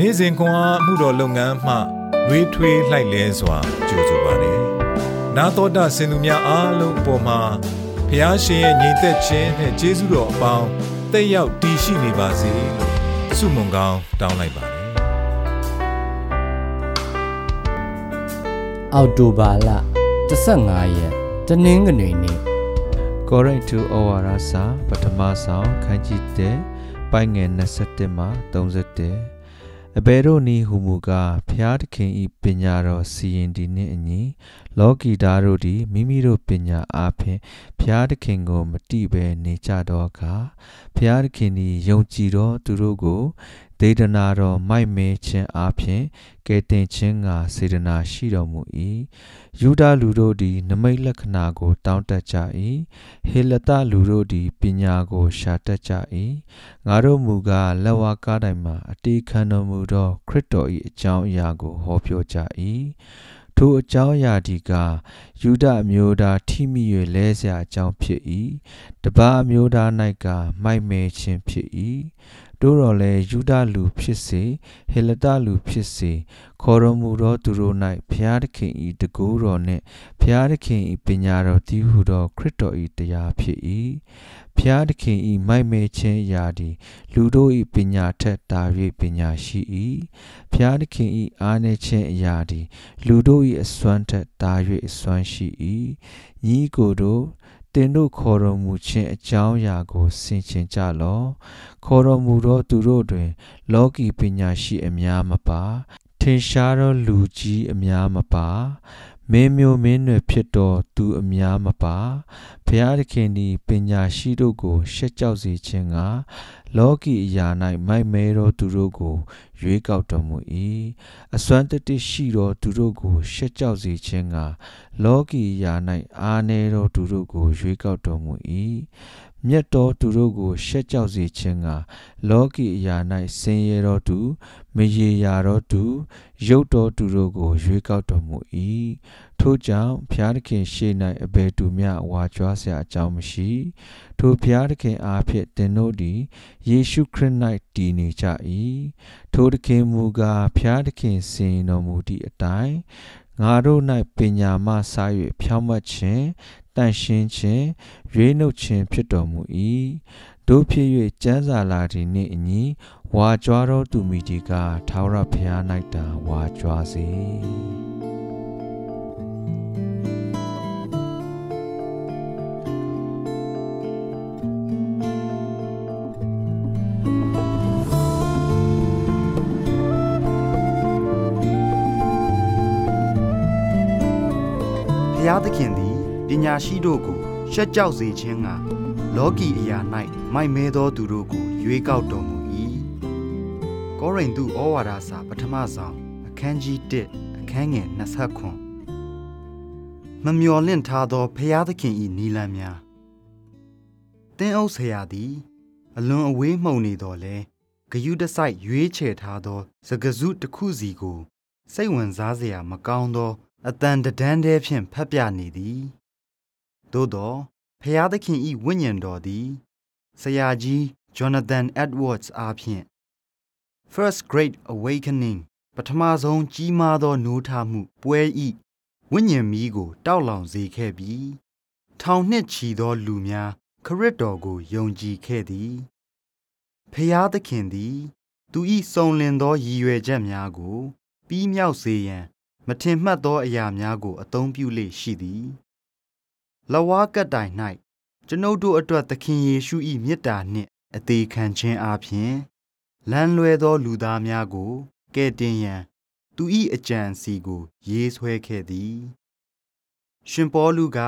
နေ့စဉ်ခွန်အားမှုတော်လုပ်ငန်းမှနှွေးထွေးလှိုက်လဲစွာကြိုဆိုပါတယ်။နာတော်တာစင်သူများအားလုံးအပေါ်မှာဖះရှင်ရဲ့ညီသက်ခြင်းနဲ့ကျေးဇူးတော်အပေါင်းတက်ရောက်တည်ရှိနေပါစေလို့ဆုမွန်ကောင်းတောင်းလိုက်ပါတယ်အောက်တိုဘာလ15ရက်တနင်္ဂနွေနေ့ကောရိန္သုဩဝါဒစာပထမဆောင်ခန်းကြီး1ပိုင်းငယ်27မှ31 အဘယ်တို့နည်းဟုမူကားဖျားသခင်ဤပညာတော်စီရင်ဒီနှင့်အညီလောကီသားတို့သည်မိမိတို့ပညာအားဖြင့်ဖျားသခင်ကို မတိဘဲနေကြတော့အခါဖျားသခင်သည်ယုံကြည်သောသူတို့ကို ဒေဒနာတော်မိုက်မဲခြင်းအားဖြင့်ကယ်တင်ခြင်းကစေတနာရှိတော်မူ၏ယူဒလူတို့သည်နမိတ်လက္ခဏာကို တောင်းတကြ၏ဟေလတလူတို့သည်ပညာကို ရှာတတ်ကြ၏ငါတို့မူကားလက်ဝါးကားတိုင်မှာအတေခံတော်မူသောခရစ်တော်၏အကြောင်းအရာကို ဟောပြောကြ၏ထိုအကြောင်းအရာဒီကယူဒအမျိုးသားထိမိ၍လဲเสียအကြောင်းဖြစ်၏တပါအမျိုးသား၌ကမိုက်မဲခြင်းဖြစ်၏ တို့တော်လဲယူဒလူဖြစ်စေဟေလတလူဖြစ်စေခေါ်တော်မူသောသူတို့၌ဘုရားသခင်၏တကူတော်နှင့်ဘုရားသခင်၏ပညာတော်တည်ဟုသောခရစ်တော်၏တရားဖြစ်၏ဘုရားသခင်၏မိုက်မဲခြင်းအရာသည်လူတို့၏ပညာထက်သာ၍ပညာရှိ၏ဘုရားသခင်၏အားနည်းခြင်းအရာသည်လူတို့၏အစွမ်းထက်သာ၍အစွမ်းရှိ၏ညီကိုတို့ တင်တို့ခေါ်တော်မူခြင်းအကြောင်းအရာကိုဆင်ခြင်ကြလော့ခေါ်တော်မူသောသူတို့တွင် လောကီပညာရှိအများမပါထင်ရှားသောလူကြီးအများမပါမင်းမျိုးမင်းနွယ်ဖြစ်တော်သူအများမပါဘုရားသခင်သည်ပညာရှိတို့ကို ရှက်ကြောက်စေခြင်းကလောကီအရာ၌မိုက်မဲသောသူတို့ကို ရွေးကောက်တော်မူ၏အစွမ်းတတရှိသောသူတို့ကို ရှက်ကြောက်စေခြင်းကလောကီအရာ၌အားနည်းသောသူတို့ကို ရွေးကောက်တော်မူ၏မြတ်တော်သူတို့ကို ရှက်ကြောက်စေခြင်းကလောကီအရာ၌ဆင်းရဲတော်သူ မရေရာတော်သူရုပ်တော်သူတို့ကို ရွေးကောက်တော်မူ၏ ထို့ကြောင့်ဘုရားသခင်ရှေ့၌အဘယ်သူမျှဝါကြွားစရာအကြောင်းမရှိ ထိုဘုရားသခင်အားဖြင့်သင်တို့သည်ယေရှုခရစ်၌တည်နေကြ၏ထိုသခင်မူကားဘုရားသခင်စင်တော်မူသည့်အတိုင်းငါတို့၌ပညာမှစား၍ဖြောင့်မတ်ခြင်းတန်ရှင်းခြင်းရွေးနှုတ်ခြင်းဖြစ်တော်မူ၏တို့ဖြစ်၍ကျမ်းစာလာသည်နှင့်အညီဝါကြွားသောသူမိဒီကထာဝရဘုရား၌တာဝါကြွားစေ ဖျားသခင်သည်ပညာရှိတို့ကိုရှက်ကြောက်စေခြင်းကလောကီအရာ၌မိုက်မဲသောသူတို့ကိုရွေးကောက်တော်မူ၏ကောရိန္သုဩဝါဒစာပထမဆောင်အခန်းကြီး1အခန်းငယ်29မမျော်လင့်ထားသောဖျားသခင်၏နီလန်းများတင်းအုပ်ဆရာသည် အလွန်အဝေးမှုန်နေတော်လဲဂယုတစိုက်ရွေးချယ်ထားသောစကစုတစ်ခုစီကို စိတ်ဝင်စားစရာမကောင်းသော အတန်တဒန်းတည်းဖြင့်ဖတ်ပြနေသည်သို့သောဖျားသခင်ဤဝိညာဉ်တော်သည်ဆရာကြီး Jonathan Edwards အားဖြင့် First Great Awakening ပထမဆုံးကြီးမားသောနိုးထမှုပွဲဤဝိညာဉ်မီးကို တောက်လောင်စေခဲ့ပြီးထောင်နှစ်ချီသောလူများခရစ်တော်ကိုယုံကြည်ခဲ့သည်ဖျားသခင်သည် သူဤစုံလင်သောရည်ရွယ်ချက်များကို ပြီးမြောက်စေရန် မထင်မှတ်သောအရာများကို အသုံးပြုလေရှိသည်လဝါကတိုင်၌ကျွန်ုပ်တို့အတွက်သခင်ယေရှု၏မေတ္တာနှင့်အသေးခံခြင်းအပြင်လမ်းလွဲသောလူသားများကိုကယ်တင်ရန်သူ၏အကြံစီကို ရေးဆွဲခဲ့သည်ရှင်ပေါလုက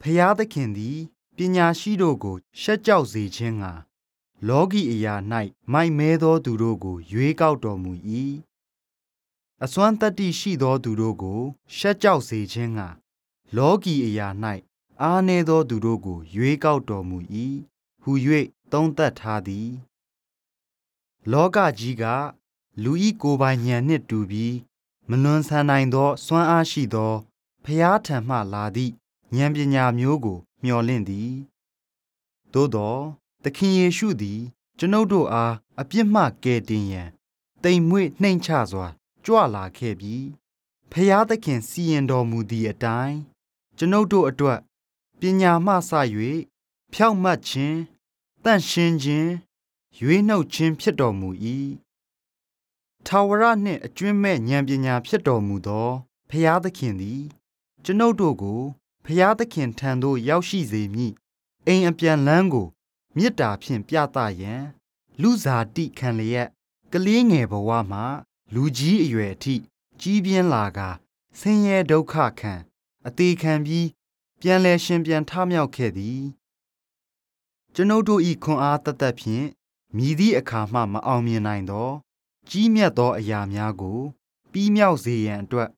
ဖျားသခင်သည်ပညာရှိတို့ကို ရှက်ကြောက်စေခြင်းငှာလောကီအရာ၌မိုက်မဲသောသူတို့ကို ရွေးကောက်တော်မူ၏ အစွမ်းတတ္တိရှိသောသူတို့ကို ရှက်ကြောက်စေခြင်းငှာလောကီအရာ၌အားနည်းသောသူတို့ကို ရွေးကောက်တော်မူ၏ဟု၍သုံးသပ်ထားသည် လောကကြီးက လူဤကိုယ်ပိုင်ဉာဏ်နှင့်တူပြီး မလွန်ဆန်နိုင်သော စွမ်းအားရှိသောဖျားထံမှလာသည့်ဉာဏ်ပညာမျိုးကို မျှော်လင့်သည်သို့သောသခင်ယေရှုသည် ကျွန်ုပ်တို့အားအပြစ်မှကယ်တင်ရန်တိမ်မွေ့နှိမ်ချစွာ ကြွလာခဲ့ပြီးဖျားသခင်စီရင်တော်မူသည့်အတိုင်းကျွန်ုပ်တို့အတွက်ပညာမှစ၍ဖြောက်မှတ်ခြင်းတန့်ရှင်းခြင်းရွေးနှုတ်ခြင်းဖြစ်တော်မူ၏ထာဝရနှင့်အကျွင့်မဲ့ဉာဏ်ပညာဖြစ်တော်မူသောဖျားသခင်သည် ကျွန်ုပ်တို့ကိုဖျားသခင်ထံသို့ရောက်ရှိစေမည်အိမ်အပြန်လန်းကိုမေတ္တာဖြင့်ပြသရန်လူစားတိခံလျက်ကလေးငယ်ဘဝမှ လူကြီးအရွယ်အထိကြီးပြင်းလာကဆင်းရဲဒုက္ခခံအသေးခံပြီးပြန်လဲရှင်ပြန်ထမြောက်ခဲ့သည် ကျွန်ုပ်တို့ဤခွန်အားတသက်ဖြင့်မြည်သည့်အခါမှမအောင်မြင်နိုင်သော ကြီးမြတ်သောအရာများကို ပြီးမြောက်စေရန်အတွက်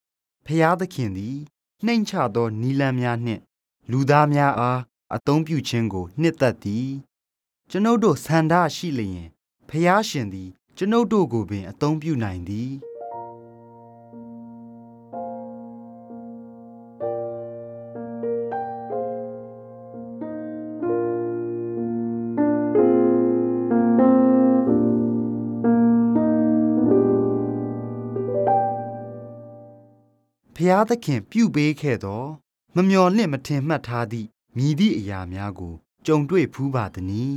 ဖျားသခင်သည်နှိမ်ချသောနီလန်းများနှင့် လူသားများအားအသုံးပြုခြင်းကို နှစ်သက်သည် ကျွန်ုပ်တို့ဆန္ဒရှိလျင်ဖျားရှင်သည် ကျွန်ုပ်တို့ကိုပင်အသုံးပြုနိုင်သည်ဖျားသခင်ပြုပေးခဲ့သောမမျော်လင့်မထင်မှတ်ထားသည့်မြည်သည့်အရာများကိုကြုံတွေ့ဖူးပါသည်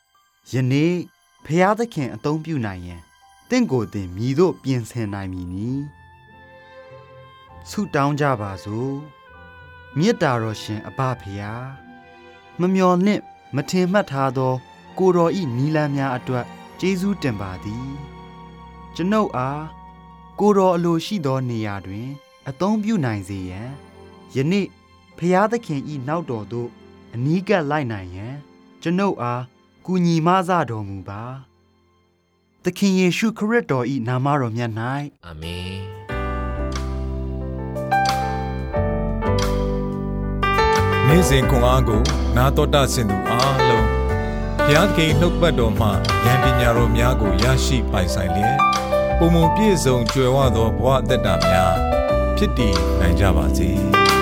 ။ယနေ့ ဖျားသခင်အသုံးပြုနိုင်ရန်တင့်ကိုယ်တင်မြည်တို့ပြင်ဆင်နိုင်မည်နီ။ဆုတောင်းကြပါစို့။မေတ္တာတော်ရှင်အဘဖျားမမျော်လင့်မထင်မှတ်ထားသော ကိုတော်ဤနီလန်းများအတွက်ကျေးဇူးတင်ပါသည်။ကျွန်ုပ်အားကိုတော်အလိုရှိသောနေရာတွင် အသုံးပြုနိုင်စေရန်ယနေ့ဖျားသခင်ဤနောက်တော်သို့အနီးကပ်လိုက်နိုင်ရန်ကျွန်ုပ်အား ကူညီမဆတော်မူပါသခင်ယေရှုခရစ်တော်ဤနာမတော်မြတ်၌အာမင်နေ့စဉ်ခွန်အားကို နာတော်တာဆင်သူအားလုံးဘုရားသခင်နှုတ်ပတ်တော်မှဉာဏ်ပညာတော်များကိုရရှိပိုင်ဆိုင်လျက်ပုံပုံပြည့်စုံကြွယ်ဝသောဘဝအသက်တာများဖြစ်တည်နိုင်ကြပါစေ။